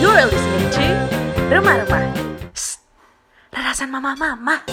You're listening to Remah-Remah. Shh, Rarasan mama-mama.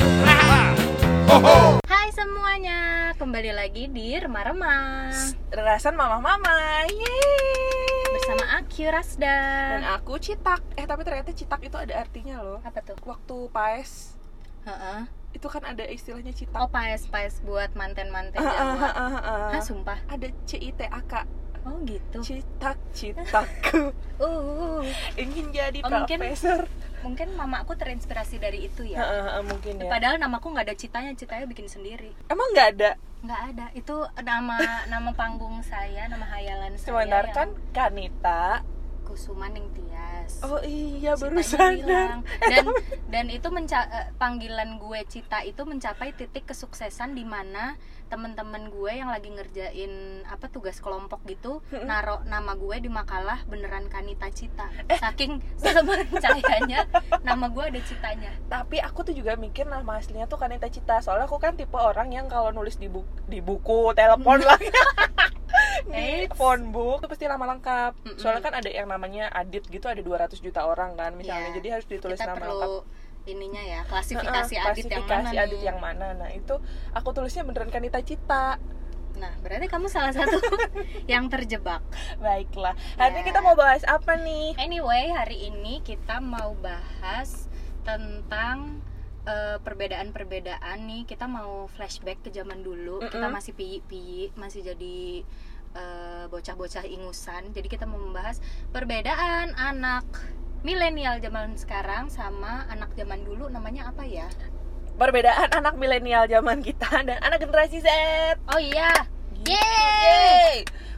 Hai semuanya, kembali lagi di Remah-Remah Rarasan mama-mama. Yeay. Bersama aku Rasda Dan aku Citak. Eh tapi ternyata Citak itu ada artinya loh. Apa tuh? Waktu paes Heeh. itu kan ada istilahnya Citak. Oh paes-paes buat manten-manten Ah, ah, Jawa ah, ah, ah. Hah sumpah? Ada C I T A K. Oh gitu Citak, citakku uh, ingin jadi Oh, mungkin- profesor. Mungkin mamaku terinspirasi dari itu ya ah, ah, mungkin ya. Padahal namaku nggak ada citanya, citanya bikin sendiri Emang nggak ada. Nggak ada, itu nama nama panggung saya, nama hayalan saya Sebentar yang kan Kanita. Kusuma Ning Tias Oh iya baru sadar. dan dan itu menca- eh, panggilan gue Cita itu mencapai titik kesuksesan di mana teman-teman gue yang lagi ngerjain apa tugas kelompok gitu naro nama gue di makalah beneran Kanita Cita Eh. saking percayanya nama gue ada citanya Tapi aku tuh juga mikir nama aslinya tuh Kanita Cita. Soalnya aku kan tipe orang yang kalau nulis di buku, di buku telepon lah. Di Eits. phone book itu pasti nama lengkap. Mm-mm. Soalnya kan ada yang namanya Adit gitu ada 200 juta orang kan misalnya. Iya. Jadi harus ditulis kita nama perlu lengkap. ininya ya klasifikasi Heeh, adit yang klasifikasi mana Adit yang mana. Nah, itu aku tulisnya beneran Kanita Cita. nah berarti kamu salah satu yang terjebak Baiklah. Hari ini Ya. kita mau bahas apa nih? Anyway, hari ini kita mau bahas tentang eh, perbedaan-perbedaan nih. Kita mau flashback ke zaman dulu. Kita Mm-mm. masih piyi-piyi, masih jadi bocah-bocah ingusan. Jadi kita mau membahas perbedaan anak milenial zaman sekarang sama anak zaman dulu namanya apa ya? Perbedaan anak milenial zaman kita dan anak generasi Z. Oh iya. Gitu. Yeay. Yeay.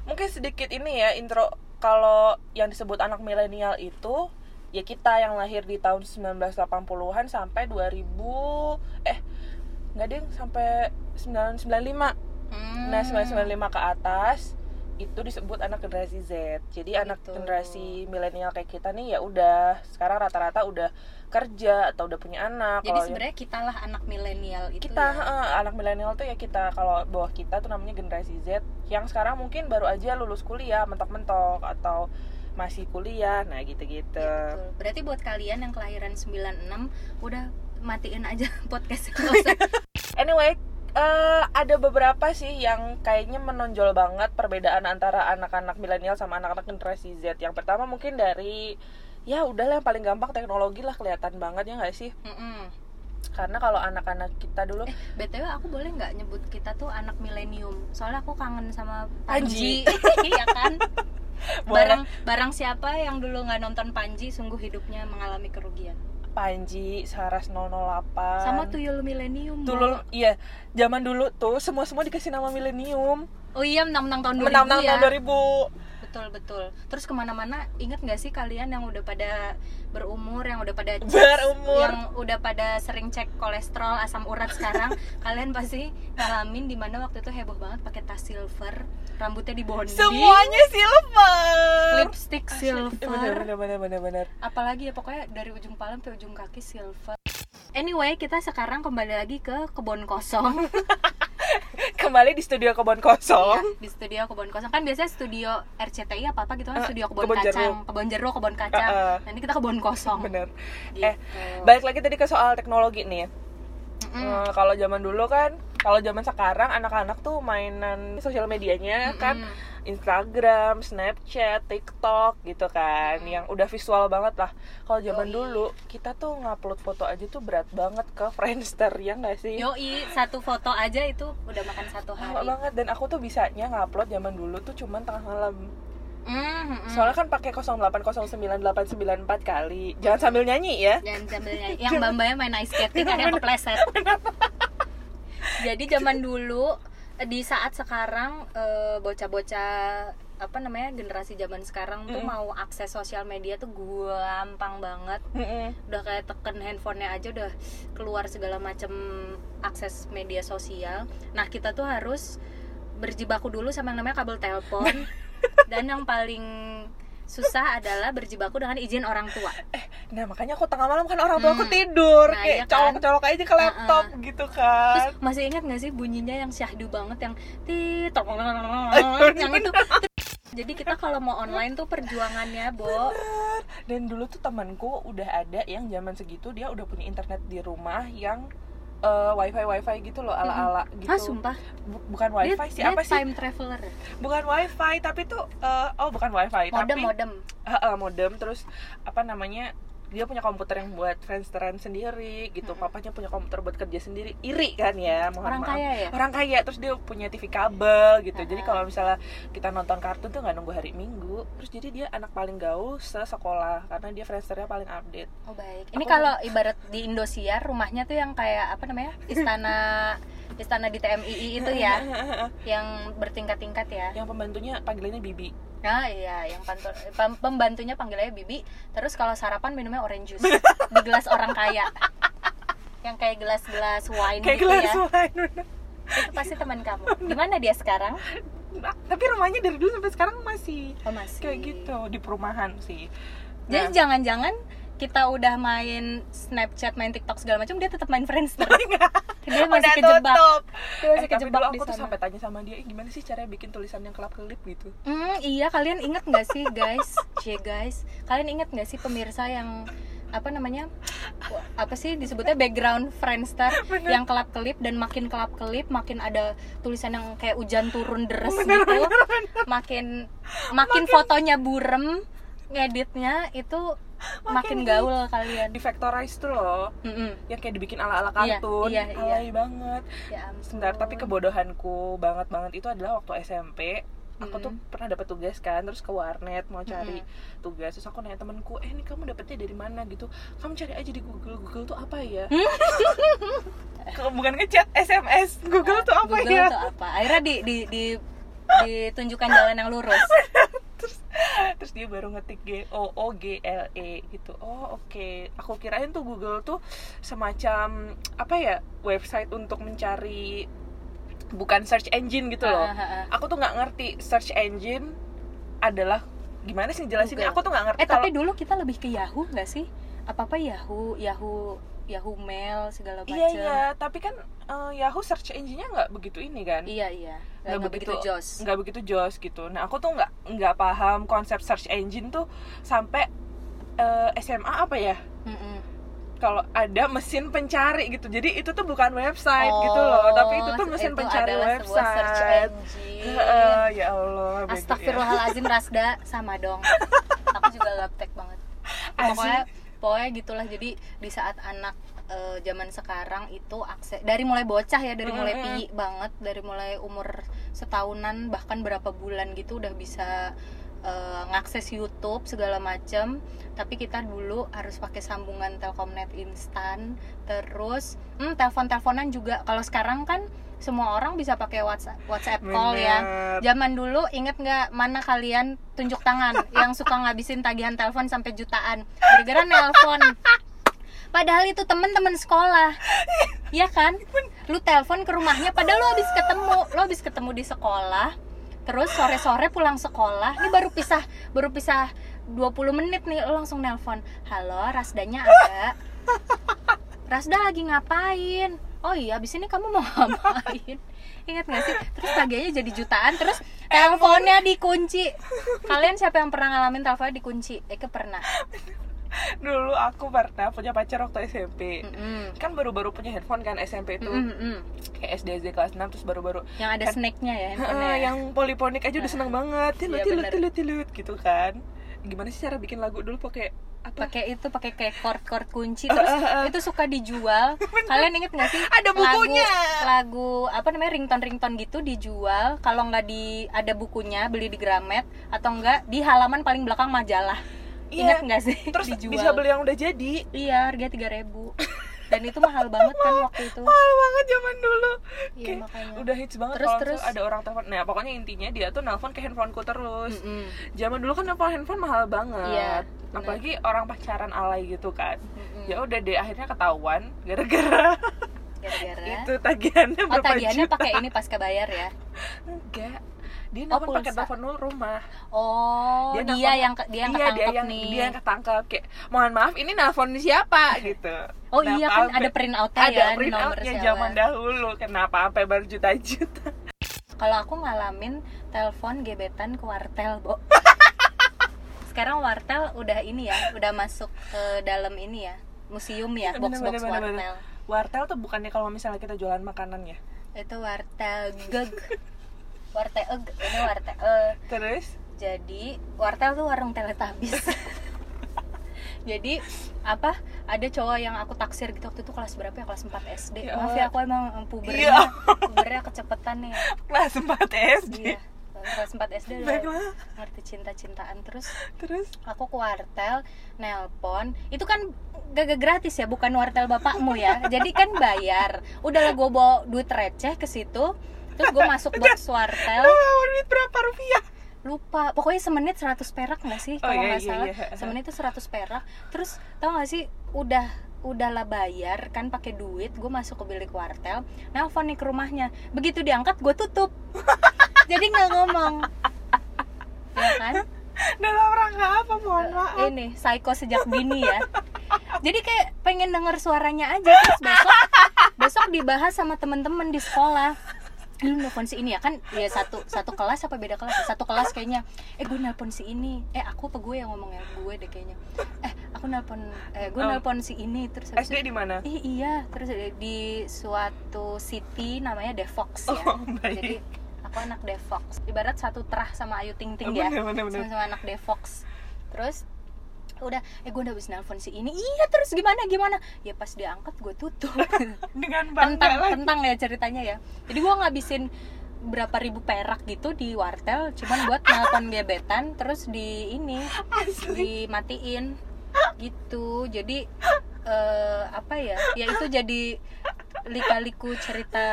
Mungkin sedikit ini ya intro kalau yang disebut anak milenial itu ya kita yang lahir di tahun 1980-an sampai 2000 eh nggak deh sampai 995. Hmm. Nah, 995 ke atas itu disebut anak generasi Z. Jadi anak gitu. generasi milenial kayak kita nih ya udah sekarang rata-rata udah kerja atau udah punya anak. Jadi yang- sebenarnya kita lah anak milenial itu kita ya. eh, anak milenial tuh ya kita kalau bawah kita tuh namanya generasi Z yang sekarang mungkin baru aja lulus kuliah mentok-mentok atau masih kuliah nah gitu-gitu betul. Berarti buat kalian yang kelahiran 96 udah matiin aja podcast anyway eh, ada beberapa sih yang kayaknya menonjol banget perbedaan antara anak-anak milenial sama anak-anak generasi Z yang pertama mungkin dari ya udahlah yang paling gampang teknologi lah kelihatan banget ya nggak sih Mm-mm. karena kalau anak-anak kita dulu Eh, BTW aku boleh nggak nyebut kita tuh anak milenium? Soalnya aku kangen sama Panji. Panji, Iya kan? Boleh. Barang barang siapa yang dulu nggak nonton Panji sungguh hidupnya mengalami kerugian. Panji Saras 008 Sama tuyul milenium. Dulu Mo. iya, zaman dulu tuh semua-semua dikasih nama milenium. Oh iya, menang-menang tahun 2000 Menang-menang ya. tahun 2000. Betul betul. Terus ke mana-mana inget nggak sih kalian yang udah pada berumur, yang udah pada Berumur. yang udah pada sering cek kolesterol, asam urat sekarang, kalian pasti ngalamin di mana waktu itu heboh banget pakai tas silver, rambutnya dibondi, Semuanya silver. lipstick Bener silver, bener bener bener bener. apalagi ya pokoknya dari ujung kepala sampai ujung kaki silver. Anyway, kita sekarang kembali lagi ke kebun kosong. Kembali di studio kebon kosong. Iya, di studio kebun kosong kan biasanya studio RCTI apa apa gitu kan Eh, studio kebun kebun kacang jeruk. kebun jeruk kebun kacang Eh, eh. nah, ini kita kebun kosong Bener. gitu. Eh, balik lagi tadi ke soal teknologi nih. Mm-mm. Eh, kalau zaman dulu kan, kalau zaman sekarang anak-anak tuh mainan sosial medianya kan Mm-mm. Instagram, Snapchat, TikTok gitu kan, yang udah visual banget lah. Kalau zaman Yoi. dulu kita tuh ngupload foto aja tuh berat banget ke Friendster ya nggak sih? Yoi, satu foto aja itu udah makan satu Lama hari. banget dan aku tuh bisanya ngupload zaman dulu tuh cuman tengah malam. Mm, mm, mm. Soalnya kan pakai 0809894 kali. Jangan sambil nyanyi ya. Jangan sambil nyanyi. Yang mbak-mbaknya main ice skating ada yang kepleset. Jadi zaman dulu di saat sekarang eh, bocah-bocah apa namanya generasi zaman sekarang tuh Mm-mm. mau akses sosial media tuh gampang banget Mm-mm. udah kayak teken handphonenya aja udah keluar segala macam akses media sosial nah kita tuh harus berjibaku dulu sama yang namanya kabel telepon dan yang paling susah adalah berjibaku dengan izin orang tua Nah makanya aku tengah malam kan orang tua aku Hmm. tidur Nah, kayak iya kan? colok-colok aja ke laptop gitu kan. terus masih ingat nggak sih bunyinya yang syahdu banget yang tit yang itu? jadi kita kalau mau online tuh perjuangannya bo. Bener. dan dulu tuh temanku udah ada yang zaman segitu dia udah punya internet di rumah yang eh, wifi wifi gitu loh ala ala gitu. Ah sumpah? Bu- bukan Dia- wifi sih dia apa sih? time traveler. Bukan wifi tapi tuh eh, oh bukan wifi modem tapi modem. Heeh, modem. Terus apa namanya dia punya komputer yang buat friendsteran sendiri gitu. Mm-mm. papanya punya komputer buat kerja sendiri. Iri kan ya mohon orang maaf. kaya ya? Orang kaya terus dia punya TV kabel gitu. Jadi Ah. kalau misalnya kita nonton kartun tuh nggak nunggu hari minggu. Terus jadi dia anak paling gaul sekolah karena dia friendsternya paling update. Oh baik. Ini Aku- kalau ibarat di Indosiar rumahnya tuh yang kayak apa namanya istana istana di TMII itu ya yang bertingkat-tingkat ya yang pembantunya panggilannya bibi Nah iya, yang pantu- pem- pembantunya panggilnya Bibi. Terus kalau sarapan minumnya orange juice di gelas orang kaya. Yang kayak gelas-gelas wine kayak gitu gelas ya. wine Itu pasti teman kamu. Gimana dia sekarang? Nah, tapi rumahnya dari dulu sampai sekarang masih Oh masih. kayak gitu di perumahan sih Jadi Nah. jangan-jangan kita udah main Snapchat, main TikTok segala macam, dia tetap main Friendster. dia masih Udah kejebak. tutup. Dia masih Eh, tapi kejebak dulu di aku tuh sampai tanya sama dia, eh, gimana sih caranya bikin tulisan yang kelap-kelip gitu? Hmm, iya kalian inget nggak sih guys, Cie guys, kalian inget nggak sih pemirsa yang apa namanya apa sih disebutnya background Friendster Bener. yang kelap kelip dan makin kelap kelip makin ada tulisan yang kayak hujan turun deres Bener, gitu bener, makin makin fotonya burem ngeditnya itu makin, Makin gaul kalian Di Vectorize tuh loh, Mm-mm. yang kayak dibikin ala-ala Iya, kartun, iya, iya. alay banget. ya ampun. Sebentar, tapi kebodohanku banget banget itu adalah waktu SMP. Aku tuh pernah dapat tugas kan, terus ke warnet mau cari Mm-mm. tugas. Terus aku nanya temenku, eh ini kamu dapetnya dari mana gitu? Kamu cari aja di Google. Google tuh apa ya? Ke- Bukan ngechat, SMS. Google tuh apa Google ya? tuh apa akhirnya di di di ditunjukkan jalan yang lurus terus terus dia baru ngetik G O O G L E gitu. Oh oke. Aku kirain tuh Google tuh semacam apa ya website untuk mencari bukan search engine gitu loh. Ah, ah, ah. aku tuh nggak ngerti search engine adalah gimana sih jelasinnya aku tuh nggak ngerti Eh tapi kalau dulu kita lebih ke Yahoo nggak sih? Apa apa Yahoo, Yahoo, Yahoo Mail segala macam. iya iya tapi kan eh, Yahoo search engine-nya nggak begitu ini kan Iya iya. Nggak, begitu begitu- jos. nggak begitu jos gitu nah aku tuh nggak nggak paham konsep search engine tuh sampai eh, SMA apa ya Mm-mm. kalau ada mesin pencari gitu jadi itu tuh bukan website Oh, gitu loh tapi itu tuh mesin itu pencari search website engine. Heeh, ya Allah bego ya. Astagfirullahalazim Rasda sama dong. Aku juga gaptek banget. Asli. Pokoknya gitulah. Jadi di saat anak eh, zaman sekarang itu akses dari mulai bocah ya dari mulai pi banget dari mulai umur setahunan bahkan berapa bulan gitu udah bisa eh, ngakses YouTube segala macem. Tapi kita dulu harus pakai sambungan Telkomnet instan. Terus hmm, telepon-teleponan juga. Kalau sekarang kan semua orang bisa pakai WhatsApp WhatsApp call ya Bener. Zaman dulu inget nggak mana kalian tunjuk tangan yang suka ngabisin tagihan telepon sampai jutaan gara-gara nelpon. Padahal itu temen-temen sekolah, ya kan? Lu telepon ke rumahnya, padahal lu habis ketemu, lu habis ketemu di sekolah. Terus sore-sore pulang sekolah, ini baru pisah, baru pisah 20 menit nih, lu langsung nelpon. Halo, Rasdanya ada. Rasda lagi ngapain? Oh iya, abis ini kamu mau ngapain? Ingat gak sih? Terus tagihannya jadi jutaan, terus teleponnya dikunci. Kalian siapa yang pernah ngalamin teleponnya dikunci? Eke pernah. dulu aku pernah punya pacar waktu SMP Mm-mm. kan baru-baru punya handphone kan SMP itu Mm-mm, mm-mm. kayak SD SD kelas 6 terus baru-baru Yang ada Kan- snake-nya ya handphonenya. yang poliponik aja udah seneng banget tilut Iya, tilut tilut tilut gitu kan gimana sih cara bikin lagu dulu? Pakai apa? Pakai itu pakai kayak chord chord kunci terus Eh, eh, eh. itu suka dijual. Kalian inget gak sih? Ada bukunya. lagu, lagu apa namanya ringtone ringtone gitu dijual. Kalau nggak di ada bukunya beli di Gramet. Atau enggak di halaman paling belakang majalah. Inget Iya. nggak sih? Terus dijual. bisa beli yang udah jadi. Iya harga tiga ribu dan itu mahal banget kan waktu itu mahal banget zaman dulu Iya, Kayak makanya. udah hits banget Terus- kalau terus. ada orang telepon nah pokoknya intinya dia tuh nelpon ke handphoneku terus Mm-mm. zaman dulu kan nelpon handphone mahal banget Iya, bener. apalagi orang pacaran alay gitu kan Mm-mm. ya udah deh akhirnya ketahuan gara-gara gara-gara itu tagihannya oh berapa tagihannya pakai ini pasca bayar ya enggak dia Oh, nelpon pakai telepon rumah. Oh dia, nelpon- yang dia yang iya, ketangkep dia yang nih. dia yang ketangkep. Kayak mohon maaf ini nelpon siapa? Gitu. Oh iya kan Kenapa ada print outnya ada ya print outnya zaman dahulu. Kenapa sampai berjuta-juta kalau aku ngalamin telepon gebetan ke wartel bo. Sekarang wartel udah ini ya udah masuk ke dalam ini ya museum ya box box bener, wartel bener. wartel tuh bukannya kalau misalnya kita jualan makanan ya? Itu wartel geg wartel eg ini wartel eh. terus? Jadi wartel tuh warung teletabis jadi apa ada cowok yang aku taksir gitu waktu itu kelas berapa ya? Kelas 4 SD Ya maaf ya aku emang pubernya Iya. pubernya kecepatan nih. Kelas 4 SD iya kelas 4 SD udah ngerti cinta-cintaan. Terus terus? aku ke wartel nelpon. Itu kan gak gratis ya bukan wartel bapakmu ya. Jadi kan bayar. Udahlah gue bawa duit receh ke situ terus gue masuk box wartel. Oh, duit berapa rupiah? Lupa. Pokoknya semenit 100 perak nggak sih Oh, kalau iya, nggak iya, salah. iya. semenit itu 100 perak. Terus tau nggak sih udah udahlah bayar kan pakai duit gue masuk ke bilik wartel nelfon nih ke rumahnya. Begitu diangkat gue tutup. Jadi nggak ngomong. Ya kan? Dalam rangka apa mohon maaf. ini psycho sejak dini ya. Jadi kayak pengen denger suaranya aja terus besok besok dibahas sama temen-temen di sekolah lu nelfon si ini ya? Kan ya satu satu kelas apa beda kelas? Satu kelas kayaknya. Eh gue nelpon si ini. Eh aku apa gue yang ngomong ya? Gue deh kayaknya. Eh aku nelpon eh gue Oh. nelpon si ini terus SD di mana? Iya. Terus di suatu city namanya Devox ya. Oh, baik. jadi aku anak Devox. Ibarat satu terah sama Ayu Ting Ting ya. sama-sama anak Devox. Terus udah eh gue udah habis nelpon si ini. Iya terus gimana gimana? Ya pas diangkat gue tutup. Dengan bangga tentang lagi. tentang ya ceritanya ya. Jadi gue ngabisin berapa ribu perak gitu di wartel cuman buat nelpon gebetan terus di ini asli. dimatiin. Gitu. Jadi eh, apa ya ya itu jadi lika-liku cerita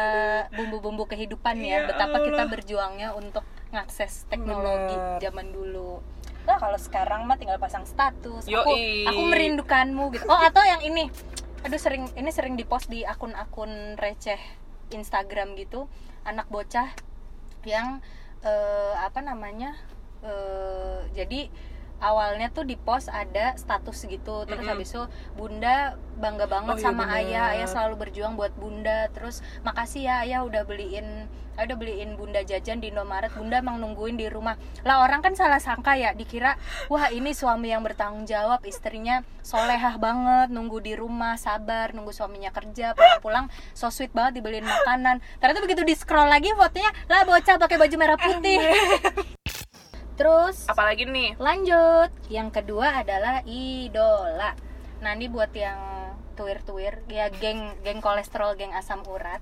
bumbu-bumbu kehidupan ya Ya betapa kita berjuangnya untuk ngakses teknologi Bener. zaman dulu nah kalau sekarang mah tinggal pasang status aku Yoi. aku merindukanmu gitu. Oh atau yang ini. Aduh sering ini sering dipost di akun-akun receh Instagram gitu. Anak bocah yang eh, apa namanya eh, jadi awalnya tuh di post ada status gitu. Terus Mm-mm. habis itu bunda bangga banget Oh, iya sama bener. ayah. Ayah selalu berjuang buat bunda. Terus makasih ya ayah udah beliin ayah udah beliin bunda jajan di Indomaret. Bunda emang nungguin di rumah. Lah orang kan salah sangka ya dikira wah ini suami yang bertanggung jawab. Istrinya solehah banget nunggu di rumah sabar nunggu suaminya kerja pulang-pulang so sweet banget dibeliin makanan. Ternyata begitu di scroll lagi fotonya lah bocah pakai baju merah putih terus apalagi nih? lanjut. Yang kedua adalah idola. Nah ini buat yang tuir-tuir ya geng geng kolesterol geng asam urat.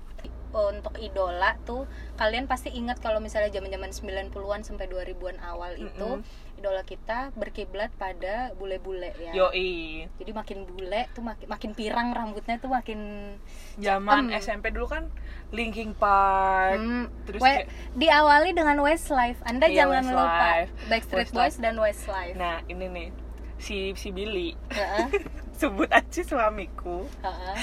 Untuk idola tuh kalian pasti ingat kalau misalnya zaman-zaman 90-an sampai 2000-an awal itu Mm-mm. Idola kita berkiblat pada bule-bule ya. Yoi. Jadi makin bule tuh makin makin pirang rambutnya tuh makin zaman Em. SMP dulu kan Linkin Park Hmm, terus we- kayak- diawali dengan Westlife. Anda Iya, jangan lupa Westlife. Backstreet Westlife. Boys dan Westlife. Nah ini nih si si Billy. Heeh, sebut aja suamiku. Heeh,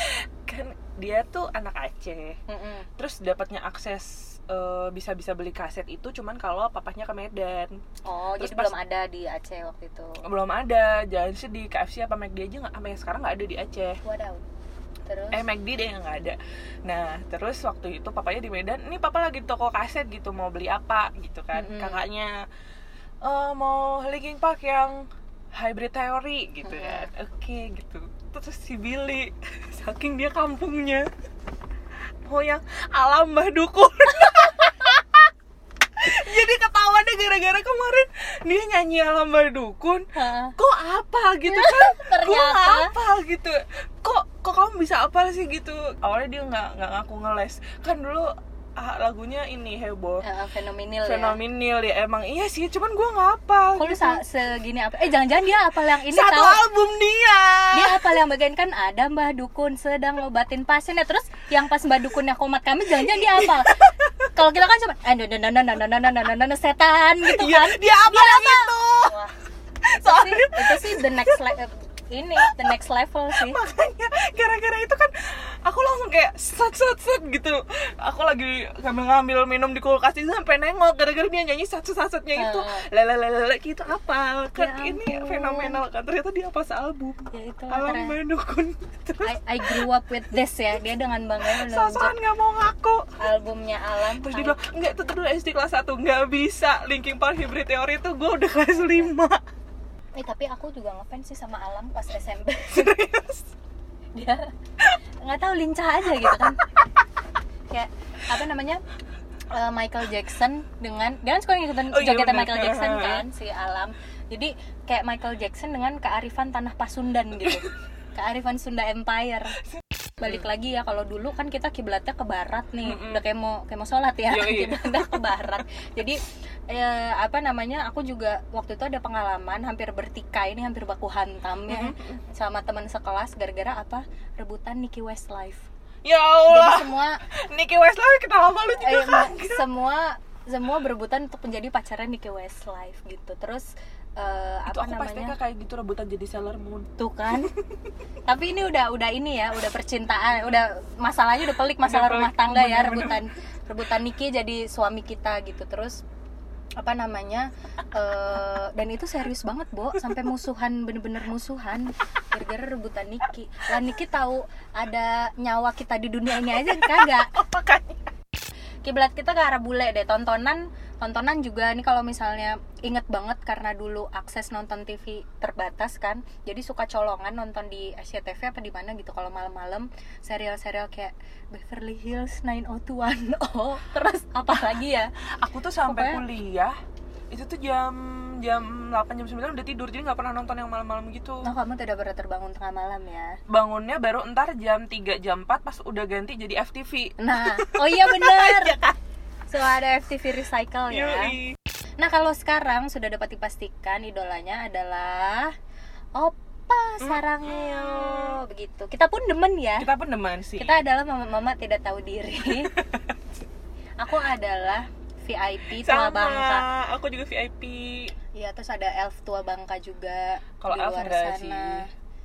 kan dia tuh anak Aceh. Heeh. terus dapatnya akses eh, bisa-bisa beli kaset itu cuman kalau papahnya ke Medan. Oh, Terus jadi pas- belum ada di Aceh waktu itu. belum ada. Jangan sih di KFC apa McD aja nggak sampai sekarang nggak ada di Aceh. Wadaw. Terus? Eh McD deh yang nggak ada. Nah terus waktu itu papanya di Medan ini papa lagi di toko kaset gitu mau beli apa? Gitu kan Mm-mm. kakaknya "Eh, mau Linkin Park yang hybrid theory gitu Mm-mm. kan. Oke gitu. Terus si Billy saking dia kampungnya mau yang alam mbah dukun. Jadi ketahuannya gara-gara kemarin dia nyanyi alam mbah dukun. Hah? kok apa gitu kan? Kok apa gitu? Kok kok kamu bisa apa sih gitu? Awalnya dia nggak nggak ngaku ngeles. Kan dulu ah, lagunya ini heboh uh, fenomenal fenomenal ya? ya emang iya sih cuman gue nggak apa kalau gitu. segini apa eh jangan-jangan dia apa yang ini satu tau. album dia dia apa yang bagian kan ada mbah dukun sedang ngobatin pasien ya terus yang pas mbah dukunnya komat kami jangan-jangan dia apa kalau kita kan cuma eh no no no no no no no no no no setan gitu kan dia apa dia apa? itu itu, Sorry. itu sih the next level ini the next level sih makanya gara-gara itu kan aku langsung kayak set set set gitu. Aku lagi ngambil ngambil minum di kulkas itu sampai nengok gara-gara dia nyanyi satu satsetnya itu Ah. lele gitu apa kan Ya ini ampun. fenomenal kan ternyata dia pas album ya itu alam mendukun I, I grew up with this ya dia dengan bangga sosokan nggak mau ngaku. albumnya Alam terus dia bilang enggak itu dulu SD kelas 1 nggak bisa. Linkin Park Hybrid Theory itu gue udah kelas 5 Eh, tapi aku juga ngefans sih sama Alam pas SMP serius dia nggak tahu lincah aja gitu kan. Kayak apa namanya eh, Michael Jackson dengan dia kan suka ngikutin Oh, iya, bener. Michael Jackson kan si Alam. Jadi kayak Michael Jackson dengan kearifan tanah Pasundan gitu kearifan Sunda Empire. Balik lagi ya kalau dulu kan kita kiblatnya ke barat nih. Mm-mm. udah kayak mau kayak mau sholat ya. Yoi. kiblatnya ke barat. Jadi eh, apa namanya aku juga waktu itu ada pengalaman hampir bertikai ini hampir baku hantam ya sama teman sekelas gara-gara apa? Rebutan Nicky Westlife. Ya jadi Allah. semua Nicky Westlife kenapa lu juga eh, kaget? semua semua berebutan untuk menjadi pacarnya Nicky Westlife gitu. Terus eh, itu apa aku pas TK namanya kayak gitu rebutan jadi Sailor Moon. Tuh kan. Tapi ini udah udah ini ya udah percintaan udah masalahnya udah pelik masalah Udah rumah pelik, tangga ya rebutan rebutan Niki jadi suami kita gitu. Terus apa namanya eh, dan itu serius banget Bo. Sampai musuhan bener-bener musuhan. Gara-gara rebutan Niki lah Niki tahu ada nyawa kita di dunia ini aja kagak? Kiblat kita ke arah bule deh tontonan tontonan juga nih kalau misalnya inget banget karena dulu akses nonton TV terbatas kan jadi suka colongan nonton di SCTV apa di mana gitu kalau malam-malam. Serial-serial kayak Beverly Hills 90210 terus apa lagi ya? Aku tuh sampai Pokoknya- kuliah itu tuh jam jam 8 jam 9 udah tidur jadi nggak pernah nonton yang malam-malam gitu. Oh kamu tidak pernah terbangun tengah malam ya? Bangunnya baru entar jam 3 jam 4 pas udah ganti jadi FTV nah oh iya bener Iya kan? So ada FTV recycle ya. Nah kalau sekarang sudah dapat dipastikan idolanya adalah Opa Sarangeo begitu. Kita pun demen ya. kita pun demen sih Kita adalah mama-mama tidak tahu diri. Aku adalah VIP tua sama Bangka. aku juga VIP Iya terus ada Elf tua Bangka juga kalau Elf luar enggak sana. sih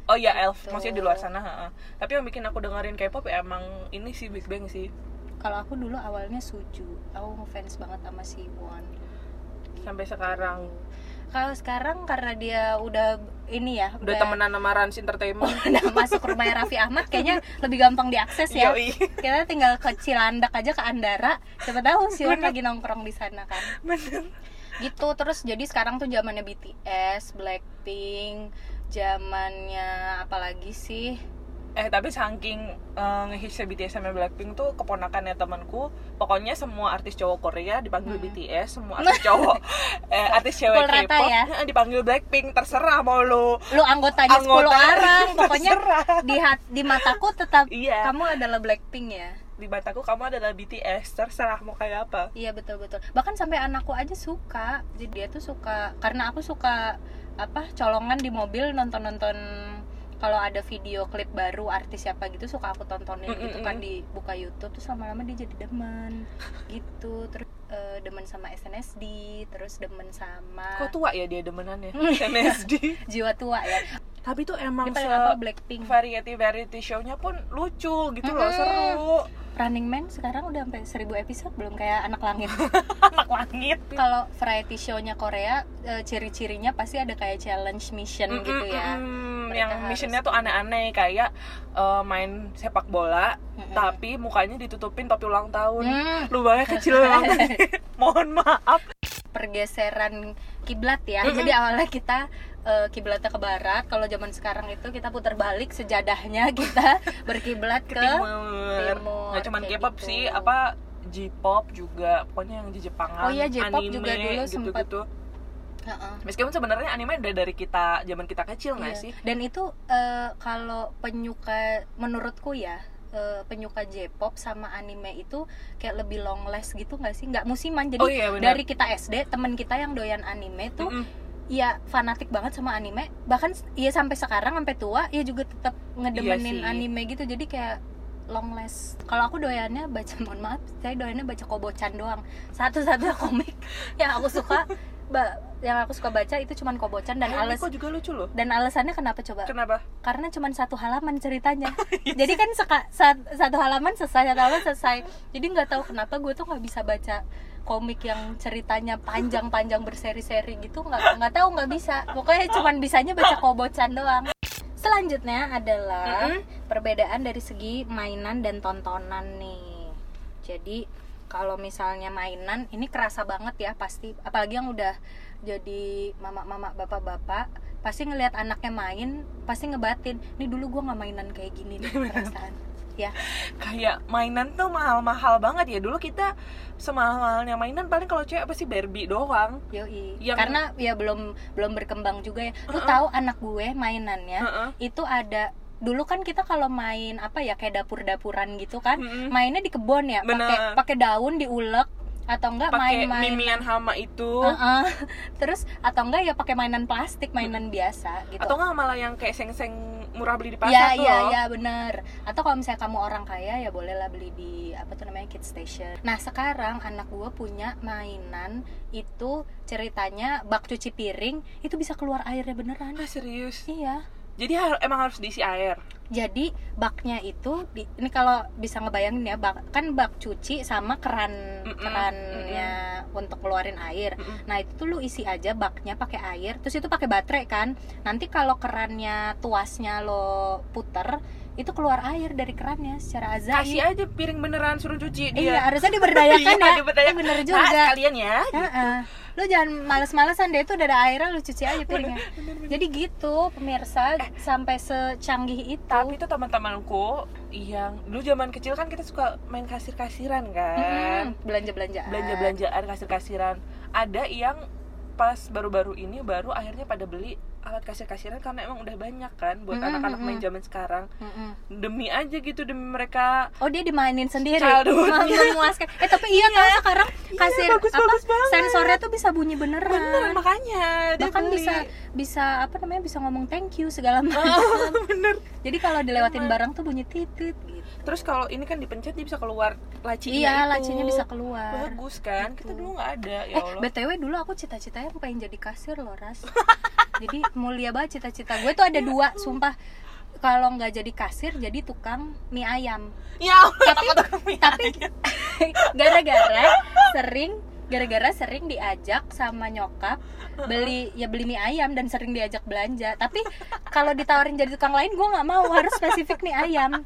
oh iya Elf Gitu. maksudnya di luar sana ha. tapi yang bikin aku dengerin K-pop ya emang ini sih Big Bang sih Kalau aku dulu awalnya Suju. Aku ngefans banget sama si Won. sampai sekarang Kalau sekarang karena dia udah ini ya, udah temenan sama Rans Entertainment udah masuk rumahnya Raffi Ahmad kayaknya lebih gampang diakses ya. Yoi. kita tinggal ke Cilandak aja ke Andara siapa tahu si Wan Bener. lagi nongkrong di sana kan bener gitu terus jadi sekarang tuh zamannya BTS Blackpink zamannya apalagi sih eh tapi saking uh, ngehitsnya BTS sama Blackpink tuh keponakannya temanku. Pokoknya semua artis cowok Korea dipanggil Hmm. BTS semua artis cowok eh, artis cewek K-pop ya? eh, dipanggil Blackpink. Terserah mau lu. Lu anggotanya 10 Anggota, orang. Pokoknya terserah. di hat, di mataku tetap iya. kamu adalah Blackpink ya? Di mataku kamu adalah BTS terserah mau kayak apa. Iya betul betul. Bahkan sampai anakku aja suka. Jadi dia tuh suka karena aku suka apa colongan di mobil nonton nonton kalau ada video klip baru artis siapa gitu suka aku tontonin Mm, gitu mm, kan mm. di buka YouTube terus lama-lama dia jadi demen gitu. Terus eh, demen sama SNSD terus demen sama kok tua ya dia demenannya SNSD jiwa tua ya tapi tuh emang se Blackpink. variety variety show-nya pun lucu gitu loh Mm-mm. seru. Running Man sekarang udah sampai 1000 episode belum? Kayak anak langit. Anak langit. Kalau variety show-nya Korea eh, ciri-cirinya pasti ada kayak challenge mission Mm, gitu mm, ya mm. Yang harus missionnya tuh aneh-aneh kayak eh, main sepak bola Mm-mm. tapi mukanya ditutupin topi ulang tahun. Hmm, lubangnya kecil banget mohon maaf. Pergeseran kiblat ya. Mm-mm. jadi awalnya kita eh, kiblatnya ke barat kalau zaman sekarang itu kita putar balik sejadahnya kita berkiblat ke, ke timur timur, nggak cuman K-pop gitu. sih apa J-pop juga pokoknya yang di Jepangan Oh iya, J-pop anime, juga dulu gitu sempet. gitu Heeh. meskipun sebenarnya anime udah dari kita zaman kita kecil nggak Iya. sih dan itu eh, kalau penyuka menurutku ya eh, penyuka J-pop sama anime itu kayak lebih long last gitu nggak sih nggak musiman jadi oh iya dari kita SD teman kita yang doyan anime tuh Mm-mm. Ya fanatik banget sama anime. Bahkan ya sampai sekarang sampai tua ya juga tetap ngedemenin sih. anime gitu. Jadi kayak long last. Kalau aku doyannya baca mohon maaf saya doyannya baca kobocan doang. Satu-satu komik yang aku suka ba- yang aku suka baca itu cuman kobocan dan Eh, alas juga lucu loh. Dan alasannya kenapa coba? Kenapa? Karena cuma satu halaman ceritanya. Jadi kan seka- sa- satu halaman selesai satu halaman selesai. Jadi nggak tahu kenapa gue tuh nggak bisa baca komik yang ceritanya panjang-panjang berseri-seri gitu nggak nggak tahu nggak bisa. Pokoknya cuma bisanya baca kobocan doang. Selanjutnya adalah Mm-mm. perbedaan dari segi mainan dan tontonan nih. Jadi kalau misalnya mainan ini kerasa banget ya pasti. Apalagi yang udah jadi mama-mama bapak-bapak pasti ngelihat anaknya main pasti ngebatin ini dulu gua nggak mainan kayak gini nih perasaan ya. Kayak mainan tuh mahal-mahal banget ya. Dulu kita semahal-mahalnya mainan paling kalau cewek pasti Barbie doang. Yoi. Yang- karena ya belum belum berkembang juga ya. Lu Uh-uh. tahu anak gue mainannya Heeh. itu ada dulu kan kita kalau main apa ya kayak dapur-dapuran gitu kan Mm-mm. mainnya di kebun ya. Pakai pakai daun diulek atau enggak pakai main-main mimian hama itu. Heeh. terus atau enggak ya pakai mainan plastik mainan biasa gitu. Atau nggak malah yang kayak seng-seng murah beli di pasar ya tuh ya loh. ya bener. Atau kalau misalnya kamu orang kaya ya bolehlah beli di apa tuh namanya kid station. Nah sekarang anak gue punya mainan itu ceritanya bak cuci piring itu bisa keluar airnya beneran. Ah, serius? Iya jadi har- emang harus diisi air? Jadi baknya itu di, ini kalau bisa ngebayangin ya bak kan bak cuci sama keran Mm-mm, kerannya untuk keluarin air. Mm-mm. nah itu tuh lu isi aja baknya pakai air terus itu pakai baterai kan. Nanti kalau kerannya tuasnya lo puter itu keluar air dari kerannya secara kasih ajaib aja piring beneran suruh cuci iya dia harusnya diberdayakan Iya, ya. diberdayakan. Bener Nah, juga. sekalian ya. Heeh. Lu jangan males-malesan deh itu udah ada airnya lu cuci aja piringnya. jadi gitu pemirsa sampai secanggih itu. Tapi itu teman-temanku yang dulu zaman kecil kan kita suka main kasir-kasiran kan? Belanja belanjaan belanja-belanjaan kasir-kasiran. Ada yang pas baru-baru ini baru akhirnya pada beli alat kasir-kasiran karena emang udah banyak kan buat anak-anak main mm-mm. zaman sekarang Mm-mm. demi aja gitu demi mereka Oh dia dimainin sendiri. Mem- memuaskan. Eh tapi iya, tau sekarang kasir bagus, apa bagus banget. sensornya tuh bisa bunyi beneran. bener makanya dia Bahkan beli. bisa bisa apa namanya bisa ngomong thank you segala macam. Oh, bener Jadi kalau dilewatin Emang. barang tuh bunyi titit gitu. Terus kalau ini kan dipencet dia bisa keluar lacinya iya, itu. lacinya bisa keluar. bagus kan Gitu. kita dulu nggak ada ya Eh, Allah BTW dulu aku cita-citanya pengen jadi kasir loh, Ras. jadi mulia banget cita-cita gue tuh ada dua, sumpah. Kalau nggak jadi kasir, jadi tukang mie ayam. ya Tapi- aku tapi gara-gara sering gara-gara sering diajak sama nyokap beli ya beli mie ayam dan sering diajak belanja tapi kalau ditawarin jadi tukang lain gue nggak mau harus spesifik mie ayam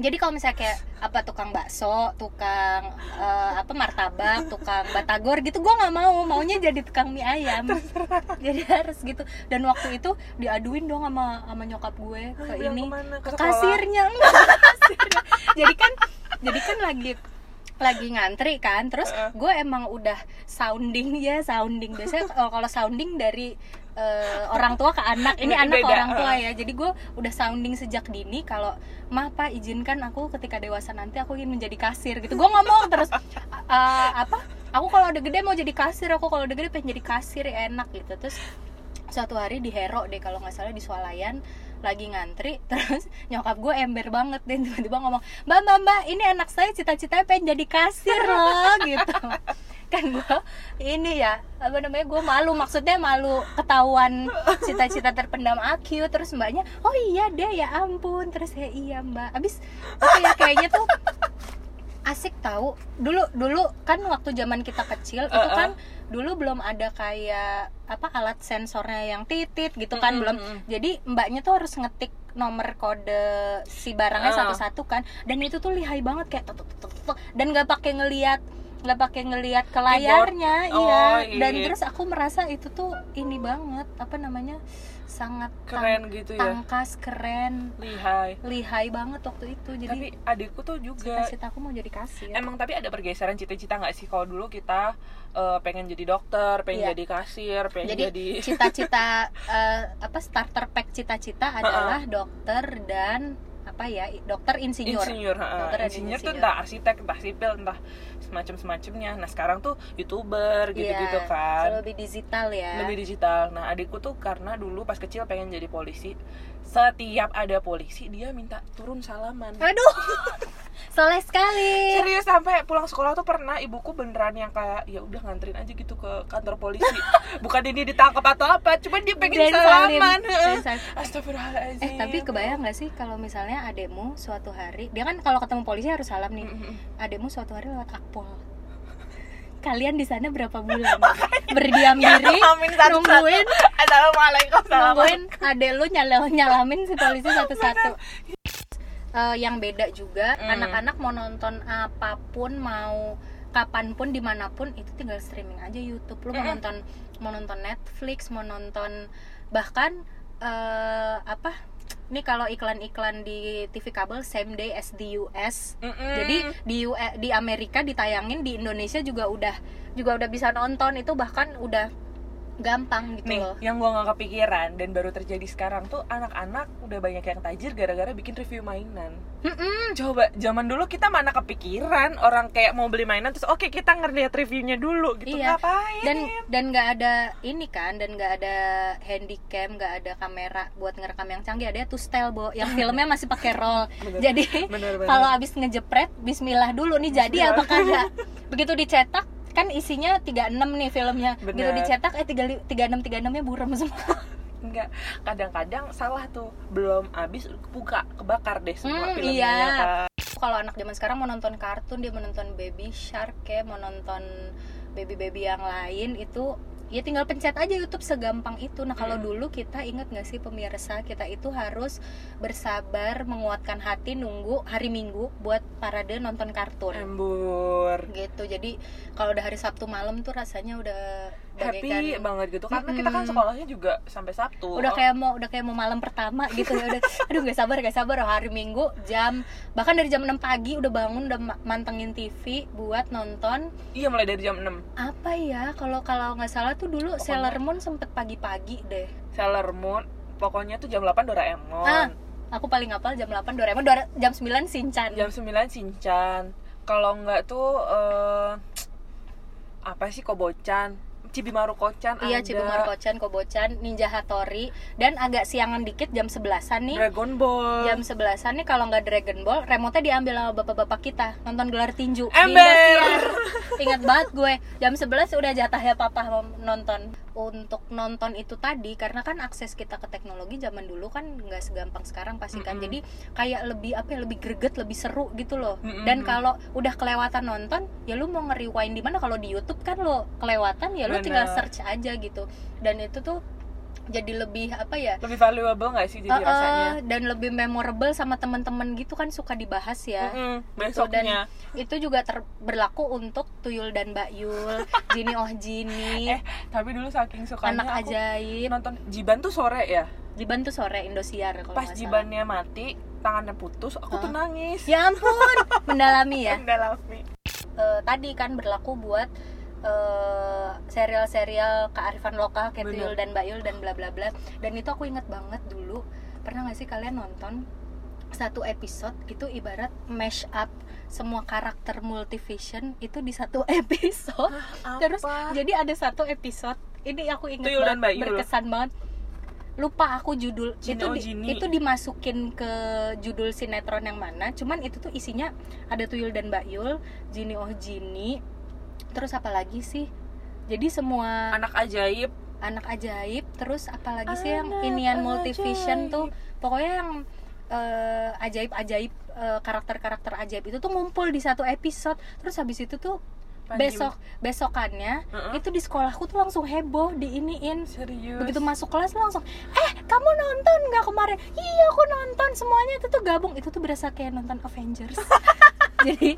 jadi kalau misalnya kayak apa tukang bakso tukang eh, apa martabak tukang batagor gitu gue nggak mau. Maunya jadi tukang mie ayam. Jadi harus gitu. Dan waktu itu diaduin dong sama sama nyokap gue ke Bilang ini. ke mana? Ke ke kasirnya. Enggak kasirnya. jadi kan jadi kan lagi lagi ngantri kan. Terus gue emang udah sounding ya sounding. Biasanya kalau kalau sounding dari eh, orang tua ke anak. Ini Beda, anak ke orang tua ya. Jadi gue udah sounding sejak dini kalau mah pak izinkan aku ketika dewasa nanti aku ingin menjadi kasir gitu. Gue ngomong terus eh, apa? Aku kalau udah gede mau jadi kasir aku kalau udah gede pengen jadi kasir ya enak gitu. Terus suatu hari di Hero deh kalau nggak salah di Swalayan lagi ngantri terus nyokap gue ember banget deh tiba-tiba ngomong mbak mbak mbak ini anak saya cita-citanya pengen jadi kasir loh gitu kan gue ini ya apa namanya gue malu maksudnya malu ketahuan cita-cita terpendam aku terus mbaknya oh iya deh ya ampun terus ya iya mbak abis ya kayaknya tuh asik tahu dulu dulu kan waktu zaman kita kecil itu kan dulu belum ada kayak apa alat sensornya yang titit gitu kan Mm-mm, belum mm-mm. jadi mbaknya tuh harus ngetik nomor kode si barangnya Uh. satu-satu kan dan itu tuh lihai banget kayak tuk, tuk, tuk, tuk, tuk. dan nggak pakai ngelihat nggak pakai ngelihat ke layarnya Oh, iya. Dan iya. terus aku merasa itu tuh ini banget apa namanya sangat tang- keren gitu ya? tangkas keren. Lihai. Lihai banget waktu itu jadi tapi adikku tuh juga cita-cita aku mau jadi kasir. Emang tapi ada pergeseran cita-cita nggak sih? Kalau dulu kita eh, pengen jadi dokter pengen Iya. jadi kasir pengen jadi jadi cita-cita eh, apa starter pack cita-cita adalah dokter dan apa ya dokter insinyur, insinyur, ha. Dokter dan insinyur tuh insinyur. entah arsitek entah sipil entah semacam semacamnya nah sekarang tuh youtuber gitu gitu Iya, kan. so lebih digital ya. Lebih digital. Nah adikku tuh karena dulu pas kecil pengen jadi polisi setiap ada polisi dia minta turun salaman. Aduh. Soleh sekali. Serius sampai pulang sekolah tuh pernah ibuku beneran yang kayak ya udah nganterin aja gitu ke kantor polisi. Bukan ini ditangkap atau apa cuman dia pengen Dan salaman. salim. Astagfirullahaladzim. Eh tapi kebayang nggak sih kalau misalnya adekmu suatu hari dia kan kalau ketemu polisi harus salam nih. Mm-mm. adekmu suatu hari lewat akpol kalian di sana berapa bulan berdiam diri Nyalamin satu-satu. nungguin Assalamualaikum nungguin adek lu nyala nyalamin si polisi satu-satu Eh, yang beda juga Hmm. anak-anak mau nonton apa pun mau kapan pun di mana pun itu tinggal streaming aja YouTube lu mau Mm-mm. nonton mau nonton Netflix mau nonton bahkan eh, apa ini kalau iklan-iklan di TV kabel same day as di US Mm-mm. jadi di U- eh, di Amerika ditayangin di Indonesia juga udah juga udah bisa nonton itu bahkan udah gampang gitu nih loh yang gua nggak kepikiran dan baru terjadi sekarang tuh anak-anak udah banyak yang tajir gara-gara bikin review mainan Mm-mm. coba zaman dulu kita mana kepikiran orang kayak mau beli mainan terus oke kita ngeliat reviewnya dulu gitu Iya. ngapain dan dan nggak ada ini kan dan nggak ada handycam nggak ada kamera buat ngerekam yang canggih ada tuh style bo yang filmnya masih pakai roll Bener. jadi kalau abis ngejepret Bismillah dulu nih jadi Bismillah. apa kagak begitu dicetak kan isinya 36 nih filmnya begitu Bener. dicetak eh 36 36 nya buram semua enggak kadang-kadang salah tuh belum habis buka kebakar deh semua Hmm, filmnya iya. kan. kalau anak zaman sekarang mau nonton kartun dia mau nonton baby shark kayak mau nonton baby baby yang lain itu ya tinggal pencet aja YouTube segampang itu. Nah kalau Mm. dulu kita ingat nggak sih pemirsa kita itu harus bersabar menguatkan hati nunggu hari Minggu buat parade nonton kartun. Embur gitu. Jadi kalau udah hari Sabtu malam tuh rasanya udah happy bagaikan- banget gitu. Karena kita kan sekolahnya juga sampai Sabtu. Udah kayak mau udah kayak mau malam pertama gitu udah. Aduh gak sabar gak sabar. Hari minggu jam bahkan dari jam 6 pagi udah bangun udah ma- mantengin TV buat nonton. Iya mulai dari jam 6 apa ya kalau kalau nggak salah tuh dulu Pokoknya- Sailor Moon sempet pagi-pagi deh. Sailor Moon pokoknya tuh jam 8 Doraemon. Ah. aku paling hafal jam 8 Doraemon. Dora- jam 9 Shinchan jam 9 Shinchan kalau nggak tuh eh, apa sih Kobocan Cibimaru Kocan iya ada. Cibumaru Kocan Kobocan Ninja Hattori. Dan agak siangan dikit jam 11an nih. Dragon Ball. Jam 11an nih kalau nggak Dragon Ball remote diambil sama bapak-bapak kita. Nonton gelar tinju. Ember. Ingat banget gue. Jam 11 udah jatahnya papa nonton untuk nonton itu tadi karena kan akses kita ke teknologi zaman dulu kan nggak segampang sekarang pasti kan. Mm-mm. jadi kayak lebih apa ya lebih greget lebih seru gitu loh. Mm-mm. dan kalau udah kelewatan nonton ya lu mau nge-rewind di mana? Kalau di YouTube kan lo kelewatan ya lu tinggal search aja gitu. Dan itu tuh jadi lebih apa ya lebih valuable nggak sih jadi Uh, uh, rasanya? dan lebih memorable sama teman-teman gitu kan suka dibahas ya. Gitu, besoknya. itu juga ter- berlaku untuk Tuyul dan Mbak Yul Jini Oh Jini. Eh, tapi dulu saking sukanya anak aku ajaib. nonton Jiban tuh sore ya? Jiban tuh sore Indosiar kalau pas. Jibannya mati tangannya putus aku tuh Hah? nangis. Ya ampun mendalami ya? Mendalami. Eh, tadi kan berlaku buat eh, serial-serial kearifan lokal kayak Bener. Tuyul dan Mbak Yul dan bla bla bla dan itu aku inget banget dulu pernah nggak sih kalian nonton satu episode itu ibarat mash up semua karakter multivision itu di satu episode terus Apa? jadi ada satu episode ini aku inget Tuyul dan banget Mbak Yul. berkesan banget lupa aku judul Jini itu oh di- itu dimasukin ke judul sinetron yang mana cuman itu tuh isinya ada Tuyul dan Mbak Yul Jini oh Jini terus apa lagi sih? Jadi semua anak ajaib. Anak ajaib terus apalagi sih yang inian multivision ajaib. tuh? Pokoknya yang eh, ajaib-ajaib eh, karakter-karakter ajaib itu tuh ngumpul di satu episode. Terus habis itu tuh Panji. besok besokannya Heeh. itu di sekolahku tuh langsung heboh diiniin. Serius? Begitu masuk kelas langsung eh kamu nonton nggak kemarin? Iya aku nonton. Semuanya itu tuh gabung. Itu tuh berasa kayak nonton Avengers jadi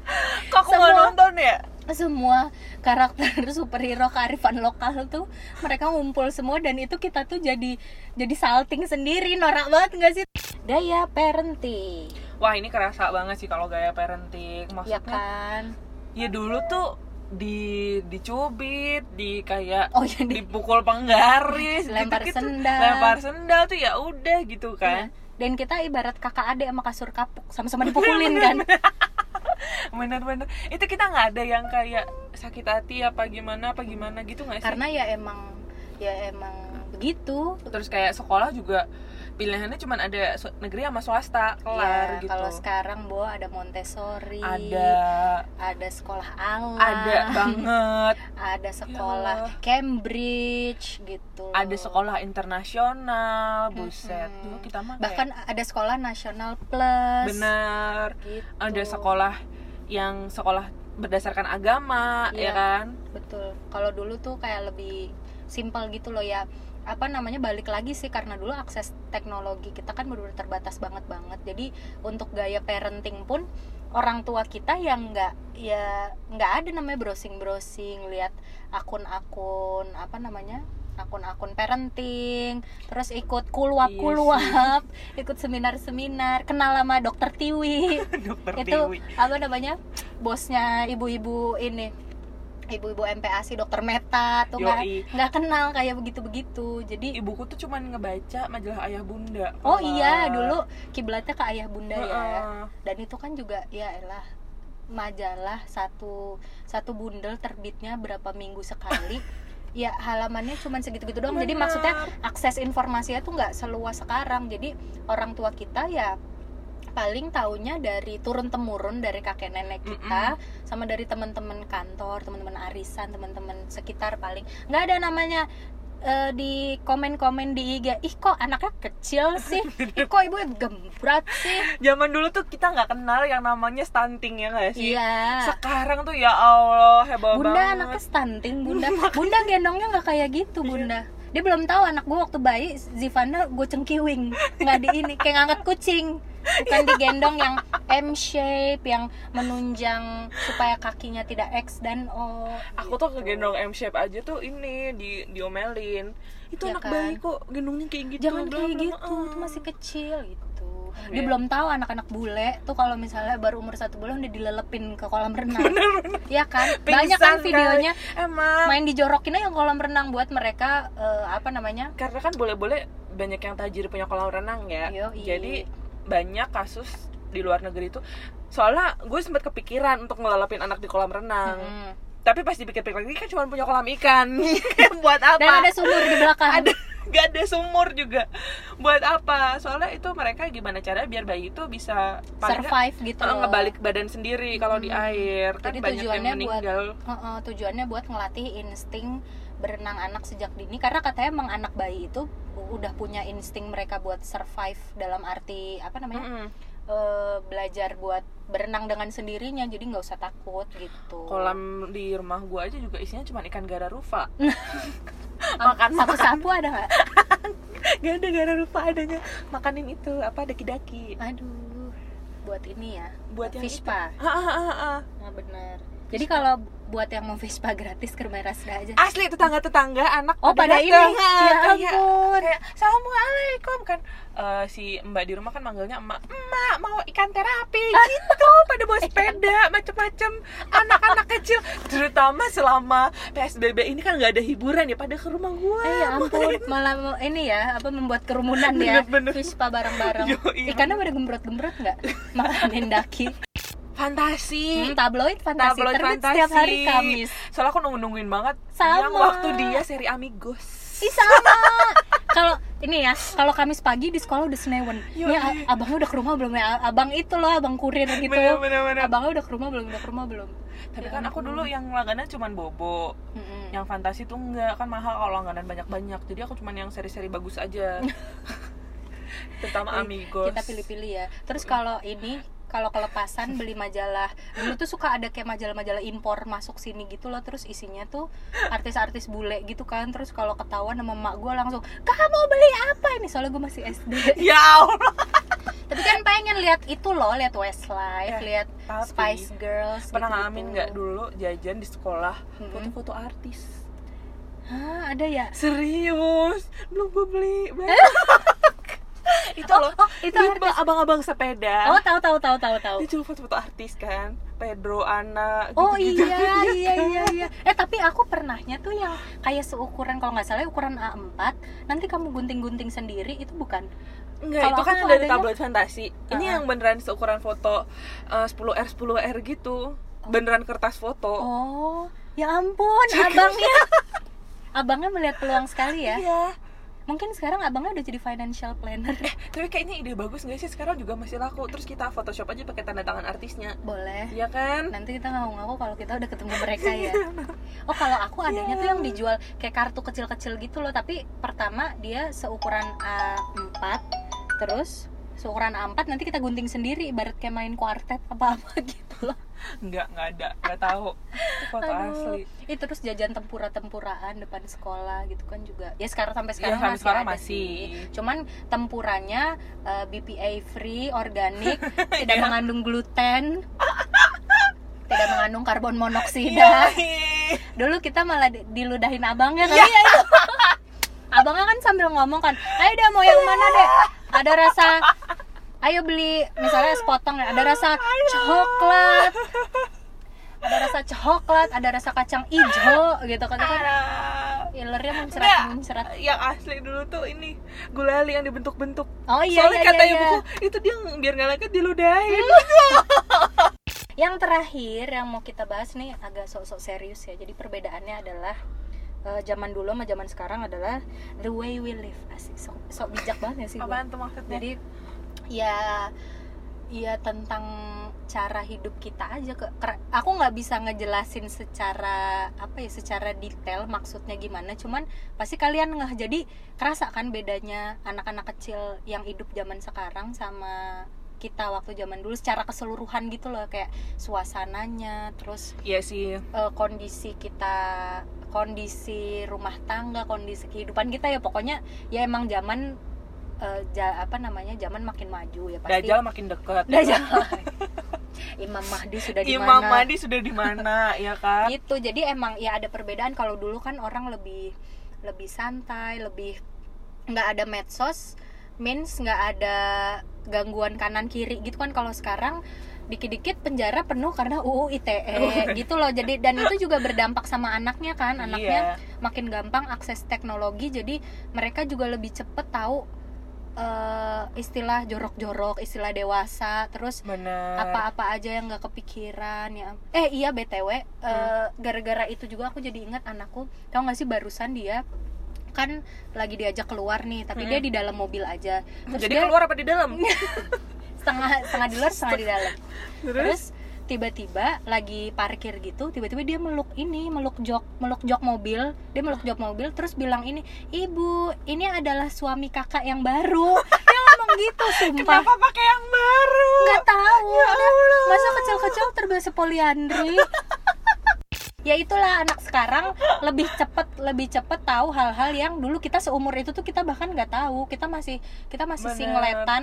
kok aku semua- nonton ya? semua karakter superhero kearifan lokal tuh mereka ngumpul semua dan itu kita tuh jadi jadi salting sendiri. Norak banget nggak sih? Daya parenting. Wah ini kerasa banget sih kalau gaya parenting. Ya maksudnya kan? ya dulu tuh di dicubit di kayak oh jadi dipukul penggaris Lempar gitu-gitu. sendal. lempar sendal tuh ya udah gitu kan. Dan kita ibarat kakak adik sama kasur kapuk sama-sama dipukulin kan bener-bener itu kita nggak ada yang kayak sakit hati apa gimana apa gimana gitu nggak sih? Karena ya emang ya emang begitu. Terus kayak sekolah juga pilihannya cuma ada negeri sama swasta kelar Ya, gitu. kalau sekarang bo ada Montessori ada. ada sekolah alam ada banget. Ada sekolah Allah. Cambridge gitu. Ada sekolah internasional buset. Dulu kita mah bahkan kayak ada sekolah nasional plus. Bener gitu. ada sekolah yang sekolah berdasarkan agama Iya. ya kan? betul. Kalau dulu tuh kayak lebih simpel gitu loh ya apa namanya balik lagi sih karena dulu akses teknologi kita kan benar terbatas banget banget. Jadi untuk gaya parenting pun orang tua kita yang nggak ya nggak ada namanya browsing browsing lihat akun-akun apa namanya akun-akun parenting terus ikut kulwap Iya kulwap ikut seminar-seminar kenal sama dokter Tiwi. Dokter itu Dewi apa namanya bosnya ibu-ibu ini ibu-ibu MPASI dokter Meta tuh Yoi. nggak kenal kayak begitu-begitu jadi ibuku tuh cuman ngebaca majalah ayah bunda. Oh kelar. iya dulu kiblatnya ke ayah bunda ya. Dan itu kan juga ya elah majalah satu satu bundel terbitnya berapa minggu sekali. Ya halamannya cuma segitu-gitu doang. Jadi Benar. maksudnya akses informasinya tuh nggak seluas sekarang. Jadi orang tua kita ya paling taunya dari turun temurun dari kakek nenek kita sama dari teman-teman kantor teman-teman arisan teman-teman sekitar paling. Nggak ada namanya eh, di komen-komen di IG ih kok anaknya kecil sih? Ih kok ibu gembrat sih? Zaman dulu tuh kita nggak kenal yang namanya stunting ya nggak sih? Iya. Sekarang tuh ya Allah hebat bunda banget. anaknya stunting bunda. Bunda. Gendongnya nggak kayak gitu bunda. Dia belum tahu anak gue waktu bayi Zivana gue cengkiwing. Nggak di ini kayak ngangkat kucing bukan digendong yang M shape yang menunjang supaya kakinya tidak X dan O aku tuh gitu. kegendong M shape aja tuh ini di diomelin itu Ya anak kan? bayi kok gendongnya kayak gitu jangan kayak gitu bla. itu masih kecil gitu dia Iya. belum tahu anak-anak bule tuh kalau misalnya baru umur satu bulan udah dilelepin ke kolam renang ya kan banyak Pingsan kan videonya kali. emang main dijorokin aja yang kolam renang buat mereka eh, apa namanya karena kan boleh-boleh banyak yang tajir punya kolam renang ya Yoi. jadi banyak kasus di luar negeri itu. Soalnya gue sempat kepikiran untuk ngelalapin anak di kolam renang. Mm. tapi pas dipikir-pikir lagi kan cuma punya kolam ikan. Buat apa? Dan ada sumur di belakang. Ada nggak ada sumur juga. Buat apa? Soalnya itu mereka gimana caranya biar bayi itu bisa survive gitu eh, ngebalik badan sendiri kalau di Hmm. air. Kan Jadi banyak yang tujuannya buat- meninggal. Heeh, tujuannya buat ngelatih insting berenang anak sejak dini karena katanya emang anak bayi itu udah punya insting mereka buat survive dalam arti apa namanya Mm-mm. eh, belajar buat berenang dengan sendirinya jadi nggak usah takut gitu. Kolam di rumah gua aja juga isinya cuma ikan gararufa. Makan. Sapu-sapu ada nggak? Gak ada gararufa adanya. Makanin itu apa daki-daki. Aduh buat ini ya buat yang itu. Ah, ah, ah, ah. nah, bener jadi kalau buat yang mau Vespa gratis ke rumah Rasda aja asli tetangga-tetangga anak oh pada ini datang. ya ampun kayak assalamualaikum kan Eh, si mbak di rumah kan manggilnya emak emak mau ikan terapi gitu pada bawa sepeda macem-macem anak-anak kecil terutama selama psbb ini kan nggak ada hiburan ya pada ke rumah gua Eh ya ampun, malah ini ya apa membuat kerumunan ya. Vespa bareng-bareng. Ikannya pada gembrot-gembrot nggak? Makanin daki. Fantasi Hmm, tabloid fantasi Tabloid terbit fantasi. setiap hari Kamis. soalnya aku nunggu-nungguin banget Sama. yang waktu dia seri Amigos Ih sama. Kalau ini ya, kalau Kamis pagi di sekolah udah senewen. Yoi. Ini a- abangnya udah ke rumah belum ya? Abang itu loh, abang kurir gitu. Bener, bener, bener. Abangnya udah ke rumah belum? Udah ke rumah belum? tapi Ya kan aku dulu yang langganan cuman bobo Mm-mm. yang fantasi tuh enggak kan mahal kalau langganan banyak-banyak jadi aku cuman yang seri-seri bagus aja terutama Amigos kita pilih-pilih ya terus kalau ini kalau kelepasan beli majalah. Dulu tuh suka ada kayak majalah-majalah impor masuk sini gitu loh terus isinya tuh artis-artis bule gitu kan. Terus kalau ketahuan sama emak gue langsung kamu beli apa ini? Soalnya gue masih SD ya Allah. Tapi kan pengen lihat itu loh lihat Westlife Ya, lihat Spice Girls pernah gitu-gitu. ngalamin nggak dulu jajan di sekolah foto-foto artis? Hah, ada ya? Serius? Belum gue beli itu loh oh itu artis abang-abang sepeda oh tahu tahu tahu tahu tahu dia cuma foto-foto artis kan Pedro Ana Oh gitu-gitu. iya iya iya iya. Eh tapi aku pernahnya tuh yang kayak seukuran kalau nggak salah ukuran A4, nanti kamu gunting-gunting sendiri itu bukan? Enggak, itu kan dari adanya- tablet fantasi. Ini Uh-uh. yang beneran seukuran foto eh, 10R 10R gitu. Beneran kertas foto. Oh, ya ampun, abangnya. abangnya melihat peluang sekali ya. Iya. Mungkin sekarang abangnya udah jadi financial planner. Tapi kayaknya ide bagus nggak sih sekarang juga masih laku. Terus kita Photoshop aja pakai tanda tangan artisnya. Boleh. Iya kan? Nanti kita ngaku-ngaku kalau kita udah ketemu mereka ya. Oh, kalau aku adanya tuh yang dijual kayak kartu kecil-kecil gitu loh, tapi pertama dia seukuran A4, terus seukuran A4 nanti kita gunting sendiri ibarat kayak main kuartet apa-apa gitu loh. Enggak, enggak ada. Enggak tahu. Foto Aduh. asli. Itu terus jajan tempura-tempuraan depan sekolah gitu kan juga. Ya sekarang sampai sekarang Iya, sampai masih sekarang ada masih. sih. Cuman tempuranya eh, BPA free, organik, tidak Iya. mengandung gluten. tidak mengandung karbon monoksida. Iya. Dulu kita malah di- diludahin abangnya kan ya itu. Abangnya kan sambil ngomong kan, "Ayo deh mau yang mana deh? Ada rasa Ayo beli misalnya sepotong ada rasa coklat. Ada rasa coklat, ada rasa kacang hijau gitu kan kan. Ilernya muncrat Enggak, muncrat. yang asli dulu tuh ini gulali yang dibentuk-bentuk. Oh iya Soalnya iya kata iya. iya. ibuku itu dia biar nggak lengket diludahin. Yang terakhir yang mau kita bahas nih agak sok-sok serius ya. Jadi perbedaannya adalah eh, zaman dulu sama zaman sekarang adalah the way we live. Asik, sok, sok bijak banget ya sih. Apaan tuh maksudnya? Jadi ya ya tentang cara hidup kita aja. Ke aku nggak bisa ngejelasin secara apa ya secara detail maksudnya gimana. Cuman pasti kalian ngeh jadi kerasa kan bedanya anak-anak kecil yang hidup zaman sekarang sama kita waktu zaman dulu secara keseluruhan gitu loh kayak suasananya terus Iya sih. eh, kondisi kita kondisi rumah tangga kondisi kehidupan kita ya. Pokoknya ya emang zaman ja- apa namanya zaman makin maju ya pasti Dajjal makin dekat. Dajjal. Imam Mahdi sudah di Imam mana Mahdi sudah di mana, ya kan? gitu jadi emang ya ada perbedaan kalau dulu kan orang lebih lebih santai lebih nggak ada medsos means nggak ada gangguan kanan kiri gitu kan kalau sekarang dikit-dikit penjara penuh karena UU ITE gitu loh jadi dan itu juga berdampak sama anaknya kan anaknya Iya. makin gampang akses teknologi jadi mereka juga lebih cepet tahu eh, istilah jorok-jorok istilah dewasa terus apa-apa aja yang nggak kepikiran ya eh iya btw eh, gara-gara itu juga aku jadi ingat anakku tau gak sih barusan dia kan lagi diajak keluar nih tapi Hmm. dia di dalam mobil aja terus Jadi dia keluar apa di dalam? setengah setengah di luar setengah di dalam Terus? terus tiba-tiba lagi parkir gitu tiba-tiba dia meluk ini meluk jok meluk jok mobil dia meluk jok mobil terus bilang ini ibu ini adalah suami kakak yang baru dia ngomong gitu sumpah Kenapa pakai yang baru? nggak tahu Ya Allah. masa kecil-kecil terbiasa poliandri ya itulah anak sekarang lebih cepet lebih cepet tahu hal-hal yang dulu kita seumur itu tuh kita bahkan nggak tahu kita masih kita masih Bener. singletan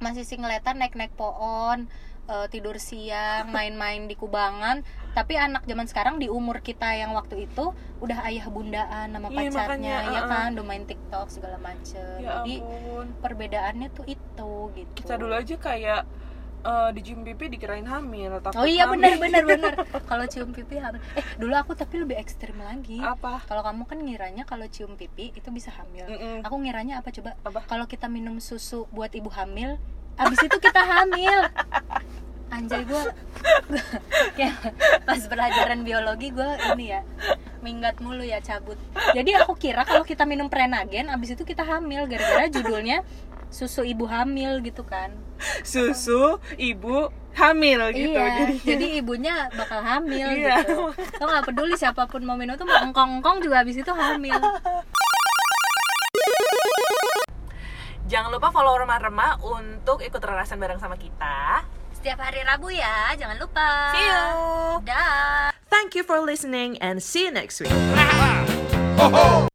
masih singletan naik-naik pohon eh, tidur siang main-main di kubangan tapi anak zaman sekarang di umur kita yang waktu itu udah ayah bundaan sama Iya, pacarnya makanya, ya uh-uh. kan udah main tiktok segala macem Ya jadi ampun. perbedaannya tuh itu gitu Kita dulu aja kayak eh, di cium pipi dikirain hamil. takut Oh iya benar benar benar. Kalau cium pipi hamil. Eh dulu aku tapi lebih ekstrim lagi. Apa? Kalau kamu kan ngiranya kalau cium pipi itu bisa hamil. Mm-mm. Aku ngiranya apa coba? Kalau kita minum susu buat ibu hamil, abis itu kita hamil. Anjay gue ya pas pelajaran biologi gue ini ya minggat mulu ya cabut. Jadi aku kira kalau kita minum prenagen abis itu kita hamil gara-gara judulnya susu ibu hamil gitu kan. Susu ibu hamil gitu. iya, Jadi jadi ibunya bakal hamil Iya. gitu. Lo nggak peduli siapa pun mau minum tuh mau engkong-engkong juga habis itu hamil. Jangan lupa follow remah-remah untuk ikut rerasan bareng sama kita. Setiap hari Rabu ya, jangan lupa. See you. Dah. Thank you for listening and see you next week. Ho ho!